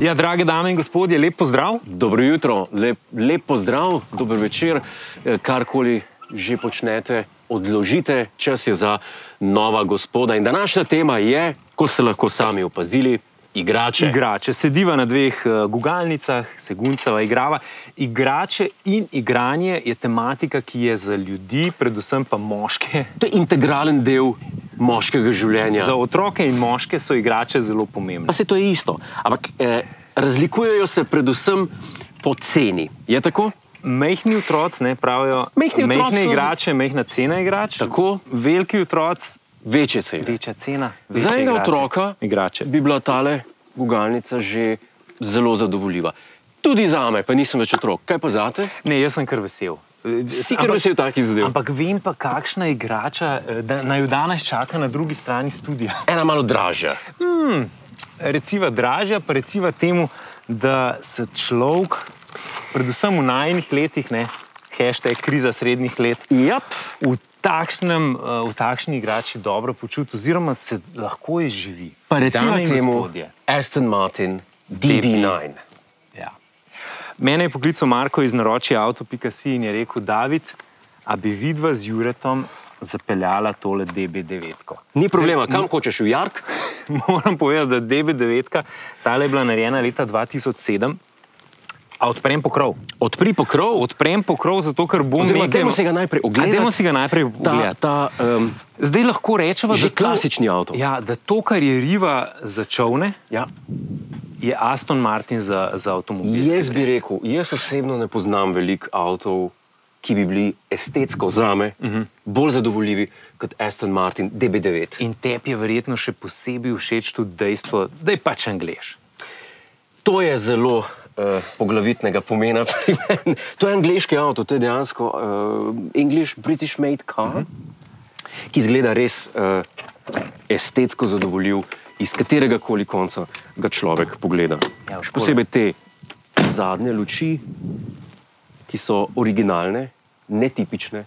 Ja, drage dame in gospodje, lep pozdrav. Dobro jutro, lep, lep pozdrav, dober večer, eh, karkoli že počnete, odložite, čas je za nova gospoda. In današnja tema je, kot ste lahko sami opazili, igrače. Igrače. Sediva na dveh uh, gugalnicah, se guncava, igrava. Igrače in igranje je tematika, ki je za ljudi, predvsem pa moške. To je integralen del moškega življenja. Za otroke in moške so igrače zelo pomembne. Pa se to je isto. Ampak eh, razlikujejo se predvsem po ceni. Je tako? Mehni otroci ne pravijo, mehne so- igrače, mehna cena igrač. Tako. Veliki otroci, Večje cene. večja cena. Za večje enega igrače. otroka Igrače. bi bila tale gugalnica že zelo zadovoljiva. Tudi za me, pa nisem več otrok. Kaj pa zate? Ne, jaz sem kar vesel. Si kar vesel takih zadev. Ampak vem pa, kakšna igrača eh, da, naj danes čaka na drugi strani studia. Ena malo dražja. Reciva dražja, pa reciva temu, da se človek, predvsem v najnih letih, ne, hashtag kriza srednjih let, Jap. v, takšnem, eh, v takšni igrači dobro počuti, oziroma se lahko izživi. Pa recimo temu gospodje. Aston Martin DB9. Ja. Mene je poklical Marko iz naročja Auto.si in je rekel: David, a bi vidva z Juretom zapeljala tole DB9. -ko? Ni problema, kam hočeš v Jark? Moram povedati, da DB9, ta je bila narejena leta 2007. A odprem pokrov. Odpri pokrov. Odprem pokrov, zato ker bom nekaj- dajmo si ga najprej A ogledati. Dajmo si ga najprej Ta, pogledati. ta, um, Zdaj lahko rečemo, da to- klasični avto. Ja, da to, kar je riva za čovne, ja. je Aston Martin za, za avtomobil. Jaz bi rekel, jaz osebno ne poznam veliko avtov, ki bi bili estetsko zame uh -huh. bolj zadovoljivi kot Aston Martin DB9. In tebi je verjetno še posebej všeč tudi dejstvo, da je pač angliš. To je zelo uh, poglavitnega pomena. pri meni. to je angliški avto, to je dejansko uh, English British made car, uh -huh. ki izgleda res uh, estetsko zadovoljiv, iz katerega koli konca ga človek pogleda. Ja, Še posebej te zadnje luči, ki so originalne, netipične.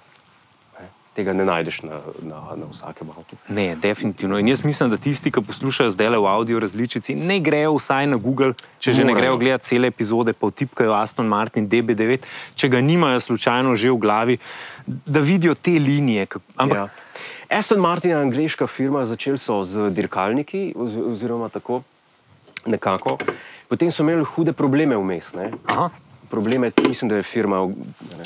Ne, Tega ne najdeš na, na, na vsakem avtu. Ne, definitivno. In jaz mislim, da tisti, ki poslušajo zdaj le v audio različici, ne grejo vsaj na Google, če že ne Morajo. grejo gledati cele epizode, pa vtipkajo Aston Martin DB9, če ga nimajo slučajno že v glavi, da vidijo te linije. Ampak Ja. Aston Martin je angliška firma, začeli so z dirkalniki, oz- oziroma tako nekako. Potem so imeli hude probleme vmes. ne. Probleme, mislim, da je firma ne,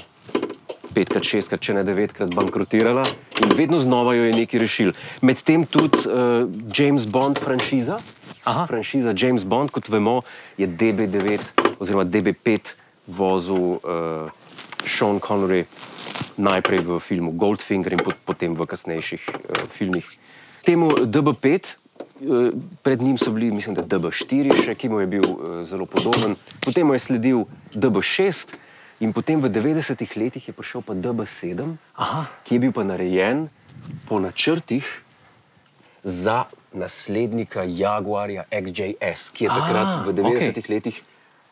petkrat, šestkrat, če ne devetkrat bankrotirala in vedno znova jo je nekaj rešil. Medtem tudi uh, James Bond franšiza. Aha. Franšiza James Bond, kot vemo, je DB9 oziroma DB5 vozil uh, Sean Connery najprej v filmu Goldfinger in pot, potem v kasnejših uh, filmih. Temu DB5, uh, pred njim so bili, mislim, da DB4, še, ki mu je bil uh, zelo podoben, potem mu je sledil DB6 in potem v 90-ih letih je prišel pa DB7, Aha. ki je bil pa narejen po načrtih za naslednika Jaguarja XJS, ki je takrat Ah, v 90-ih letih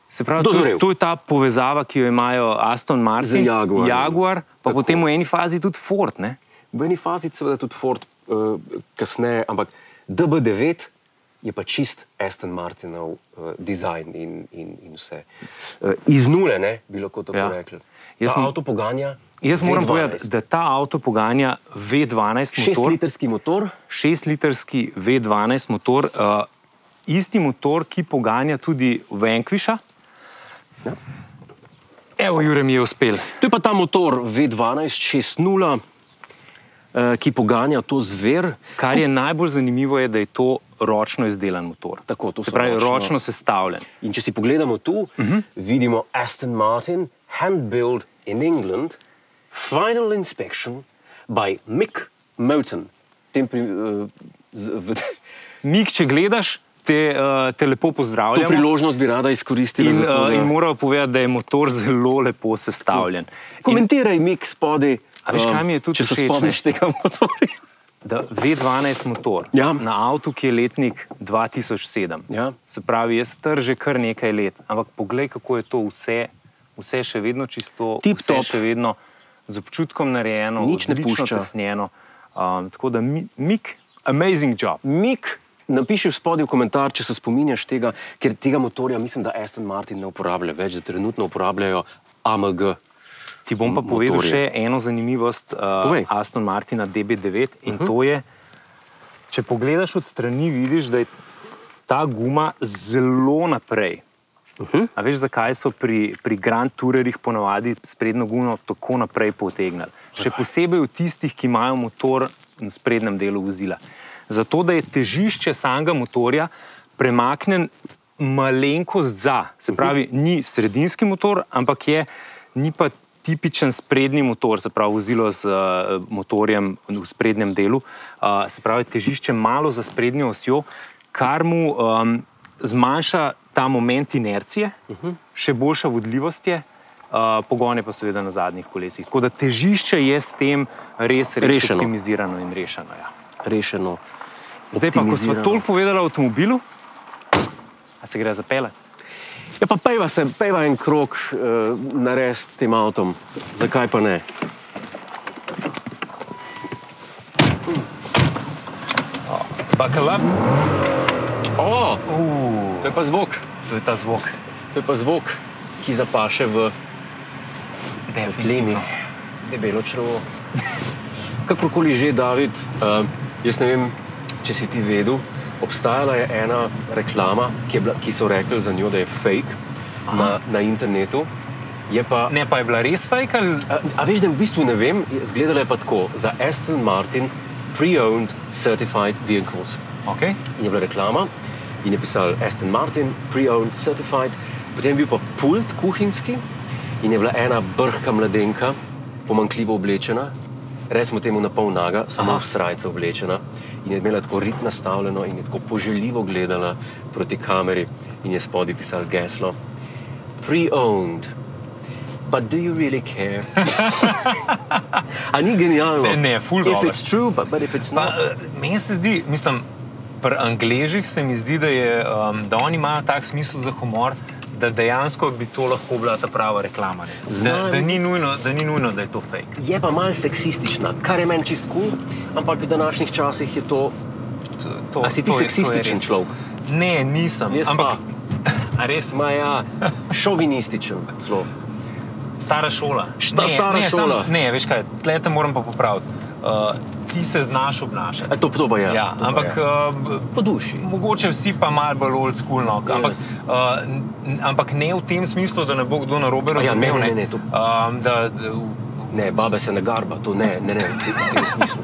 se pravi, to, Dozorel. to je ta povezava, ki jo imajo Aston Martin, Z Jaguarjem. Jaguar pa Tako. potem v eni fazi tudi Ford. Ne? V eni fazi seveda tudi Ford, uh, kasneje, ampak DB9 je pa čist Aston Martinov uh, dizajn in, in, in vse. Uh, iz nule, ne, bi lahko tako Ja. rekli. Jaz mo- avto poganja. Jaz moram V12. povedati, da ta avto poganja V12 motor. Šestlitrski motor, 6-litrski V12 motor, uh, isti motor, ki poganja tudi Vanquisha. Ja. Evo, Jure mi je uspel. to je pa ta motor V12 6.0, uh, ki poganja to zver. Kar je najbolj zanimivo, je, da je to ročno izdelan motor. Tako, to Se pravi, ročno- ročno sestavljen. In če si pogledamo tu, uh Mhm. -huh. vidimo Aston Martin, hand-built in England, final inspection by Mick Moten. Tem pri, uh, v, Mik, če gledaš, te, uh, te lepo to pozdravljam. priložnost bi rada izkoristila. In, to, uh, da- in moram povedati, da je motor zelo lepo sestavljen. In, Komentiraj, Mick, spodaj. A veš, um, kaj mi je tudi Če se spomniš tega motorja. Da V12 motor Ja. na avtu, ki je letnik 2007. Ja. Se pravi, jaz strže kar nekaj let, ampak poglej, kako je to vse vse še vedno čisto, Tip vse top. še vedno z občutkom narejeno, Nič ne pušča. tesnjeno. Um, tako da, Mi- Mik, amazing job. Mik, napiši v spodnji komentar, če se spominjaš tega, ker tega motorja mislim, da Aston Martin ne uporablja več, da trenutno uporabljajo AMG. Ti bom pa povedal motorje. še eno zanimivost uh, Povej. Aston Martina DB9 in uh -huh. to je, če pogledaš od strani, vidiš, da je ta guma zelo naprej. Uh -huh. A veš, zakaj so pri, pri Grand Tourerjih ponavadi sprednjo gumo tako naprej potegnili? Še posebej v tistih, ki imajo motor na sprednjem delu vozila. Zato, da je težišče samega motorja premaknen malenkost za. Se pravi, ni sredinski motor, ampak je, ni pa tipičen sprednji motor, se pravi, vozilo z uh, motorjem v sprednjem delu. Uh, se pravi, težišče malo za sprednjo osjo, kar mu um, zmanjša ta moment inercije, uh -huh. še boljša vodljivost je. Uh, pogon je pa seveda na zadnjih kolesih. Tako da težišče je s tem res, res Rešeno. optimizirano in rešeno. Ja. Rešeno. Zdaj pa, ko smo toliko povedali o avtomobilu, a se gre za pele. Ja, pa pejva se, pejva en krok uh, narediti s tem avtom. Zakaj pa ne? Bakala, O, uh, to je pa zvok. to je ta zvok. To je pa zvok, ki zapaše v klemi, debelo črvo. Kakorkoli že, David, uh, jaz ne vem, če si ti vedel, obstajala je ena reklama, ki, je bila, ki so rekli za njo, da je fake na, na internetu. Je pa, Ne, pa je bila res fake ali a, a veš, da v bistvu ne vem, izgledala je pa tako za Aston Martin pre-owned certified vehicles. okay. In je bila reklama in je pisal Aston Martin, pre-owned, certified, potem je bil pa pult kuhinjski in je bila ena brhka mladenka, pomankljivo oblečena, recimo temu na pol naga, samo Aha. v srajce oblečena in je imela tako rit nastavljeno in je tako poželjivo gledala proti kameri in je spodaj pisal geslo pre-owned. But do you really care? A ni genialno? Ne, ne, ful If dobro. it's true, but, but if it's Pa, not. eh, meni se zdi, mislim, pri Angležih se mi zdi, da, je, um, da oni imajo tak smisel za humor, da dejansko bi to lahko bila ta prava reklama. Da, da, ni nujno, da ni nujno, da je to fake. Je pa malce seksistična, kar je meni čist kul, cool, ampak v današnjih časih je to. To, to, A si ti to je- to je seksističen res. človek? Ne, nisem. Jaz ampak, a res, Ma ja, šovinističen celo. stara šola. Šta ne, stara ne, šola? Sam, ne, veš kaj, tle te moram pa popraviti. Uh, ti se znaš obnašati. E, to, to pa je. Ja, to pa ampak je. uh, po duši. Mogoče vsi pa malo bolj old school, no. ampak, Yes. uh, ampak ne v tem smislu, da ne bo kdo na robe A ja, ne, razumel. ne, ne, to- Um, da, Ne, babe se ne garba, to ne, ne, ne, v tem smislu.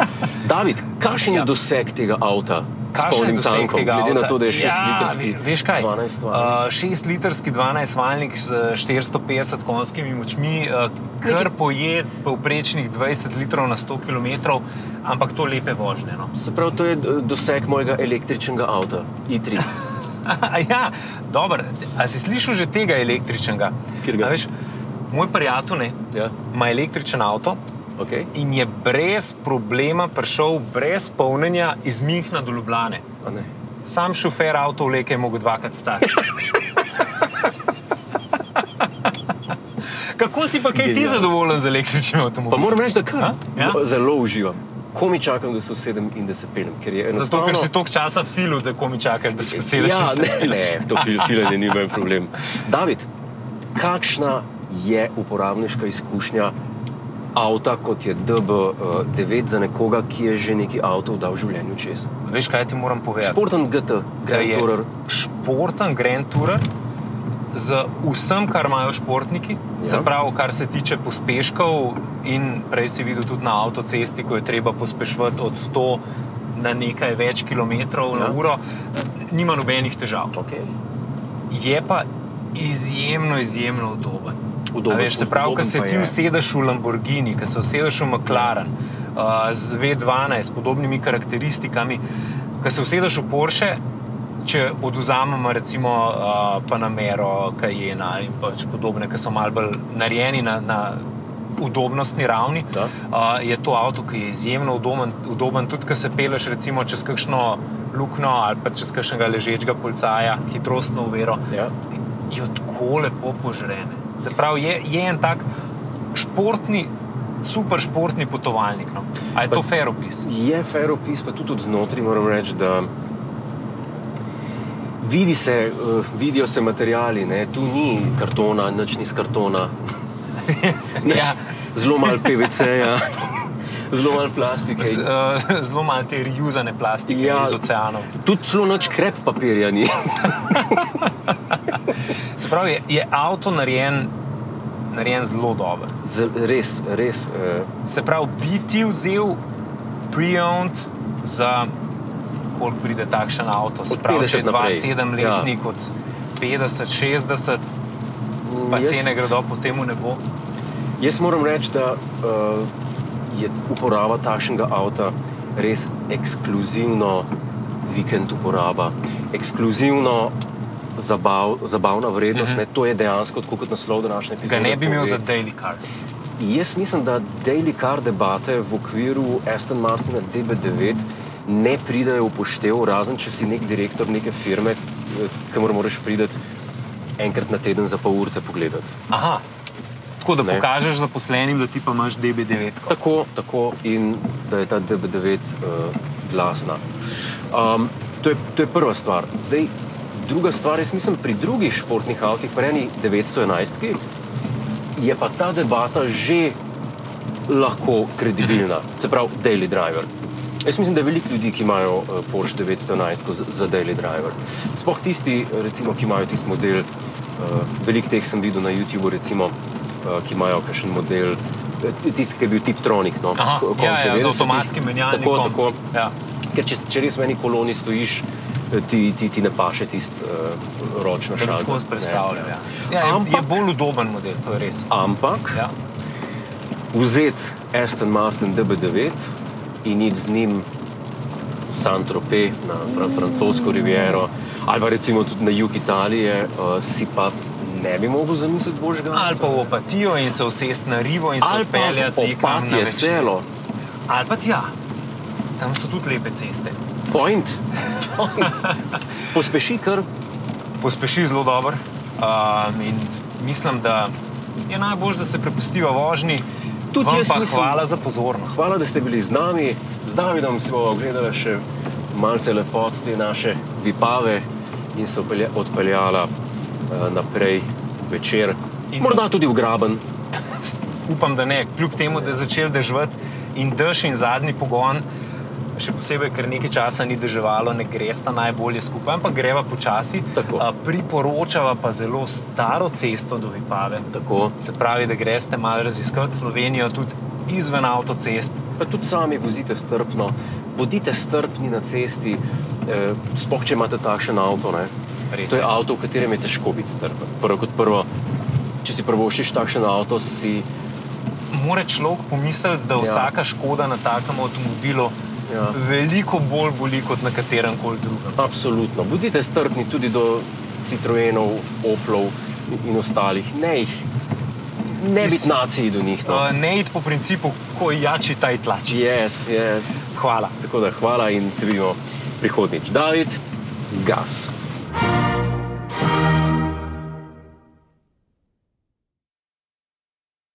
David, kakšen je Ja. doseg tega avta? Kakšen je doseg tega glede na to, da je 6 ja, litrski, ve- Veš kaj? 12 Uh, 6 litrski 12 valnik s eh, 450 konjskimi močmi, uh, kar poje povprečnih 20 litrov na 100 km, ampak to lepe vožnje. No. Se pravi, to je eh, doseg mojega električnega avta, i3. A ja, dobro. A si slišal že tega električnega? Katerega? A Veš, moj prijatelj ne, Ja, ima električen avto. Okay. in je brez problema prišel, brez polnjenja iz Mihna do Ljubljane. A ne. Sam šofer avto vleke je mogel dvakrat stati. Kako si pa kaj ti Genialno. zadovoljen z električnim Pa avtomobilom? moram reči, da kar? Ja? zelo uživam. Ko mi čakam, da se usedem in da se peljem, enostavno. Zato, ker si toliko časa filil, da ko mi čakaš, da se usedeš. Ja, se ne, ne, to fil, filanje ni moj problem. David, kakšna je uporabniška izkušnja avta, kot je DB9 za nekoga, ki je že neki avto dal v življenju čez? Veš, kaj ti moram povedati? Športen GT, Grand Tourer. Športen Grand Tourer z vsem, kar imajo športniki, ja. se pravi, kar se tiče pospeškov. In prej si videl tudi na avtocesti, ko je treba pospeševati od 100 na nekaj več kilometrov ja. na uro, nima nobenih težav. Okay. Je pa izjemno, izjemno udoben. Udoben, A veš, se pravi, ko se ti usedeš v Lamborghini, ko se usedeš v McLaren uh, z V12, s podobnimi karakteristikami, ko se usedeš v Porsche. Če oduzamemo recimo uh, Panamero, Cayena in pač podobne, ki so malo bolj narejeni na, na udobnostni ravni, Da. uh, je to avto, ki je izjemno udoben, udoben tudi, ko se peleš recimo čez kakšno luknjo ali pa čez kakšnega ležečega policaja, hitrostno uvero Ja. jo tako lepo požrene. Se pravi, je, je en tak športni, super športni potovalnik. No? A je to fair opis? Je fair opis, pa tudi od znotraj moram reči, da vidi se, uh, vidijo se materijali, ne? tu ni kartona, nič ni iz kartona. Ja. Zelo malo PVC-ja, zelo malo plastike. Z, uh, zelo malo te reuzane plastike Ja. iz oceanov. Tudi zelo noč krep papirja ni. Se pravi, je, je avto narejen, narejen zelo dobro. Z, res, res. Uh, Se pravi, bi ti vzel pre-owned za koliko pride takšen avto? Se pravi, če 50 naprej. 2-7 letnik, od 50, 60, pa jaz- cene gredo po tem ne bo. Jaz moram reči, da uh, je uporaba takšnega avta res ekskluzivno vikend uporaba, ekskluzivno zabav, zabavna vrednost. Mhm. Uh -huh. To je dejansko tako kot naslov današnje epizode. Ga ne bi imel za daily car. Jaz mislim, da daily car debate v okviru Aston Martina DB9 ne pridejo v poštev, razen če si nek direktor neke firme, eh, kamor moraš priti enkrat na teden za pol urce pogledati. Aha. Tako da Ne. pokažeš zaposlenim, da ti pa imaš DB9. -ko. Tako, tako in da je ta DB9 uh, glasna. Um, to, je, to je prva stvar. Zdaj, druga stvar, jaz mislim, pri drugih športnih avtih, pri eni 911, je pa ta debata že lahko kredibilna, se pravi, daily driver. Jaz mislim, da je veliko ljudi, ki imajo uh, Porsche 911 za, za daily driver. Sploh tisti, recimo, ki imajo tisti model, uh, veliko teh sem videl na YouTubu, recimo, ki imajo kakšen model, eh, tisti, ki je bil Tiptronic. No, Aha, ja, ja, z 90-ih. avtomatskim menjalnikom. Tako, tako. Ja. Ker če, če res v eni koloni stojiš, eh, ti, ti, ti ne paše tisti uh, ročno Da bi šalter. skozi predstavljal. Ne, Ja. Ja, je, je Ampak, bolj udoben model, to je res. ampak Ja. vzeti Aston Martin DB9 in iti z njim Saint-Tropez na fran francosko riviero ali pa recimo tudi na jug Italije, uh, si pa ne bi mogel zamisliti božjega. Ali pa v opatijo in se usesti na rivo in se odpeljati nekam večer. selo. Ali pa tja, tam so tudi lepe ceste. Point. Point. Pospeši kar. Pospeši zelo dobro. Um, in mislim, da je najbolj, da se prepustiva vožnji. Tudi Vam jaz pa mislim- hvala za pozornost. Hvala, da ste bili z nami. Z Davidom si bomo ogledali še malce lepot te naše vipave in se odpeljala uh, naprej večer. In- Morda tudi v graben. Upam, da ne, kljub temu, da je začel deževati in dež in zadnji pogon. Še posebej, ker nekaj časa ni deževalo, ne gresta najbolje skupaj, ampak greva počasi. A, Priporočava pa zelo staro cesto do Vipave. Tako. Se pravi, da greste malo raziskati Slovenijo tudi izven avtocest. Pa tudi sami vozite strpno, bodite strpni na cesti, eh, sploh če imate takšen avto. Ne? Res To je je. avto, v katerem je težko biti strpen. Prvo kot prvo, če si prvošiš takšen avto, si Mora človek pomisliti, da Ja. vsaka škoda na takem avtomobilu Ja. veliko bolj boli kot na katerem koli drugem. Absolutno. Bodite strpni tudi do Citroenov, Oplov in- ostalih. Ne jih, ne biti naciji do njih. No. Uh, ne id po principu, ko jači taj tlači. Yes, yes. Hvala. Tako da hvala in se vidimo prihodnjič. David, gas.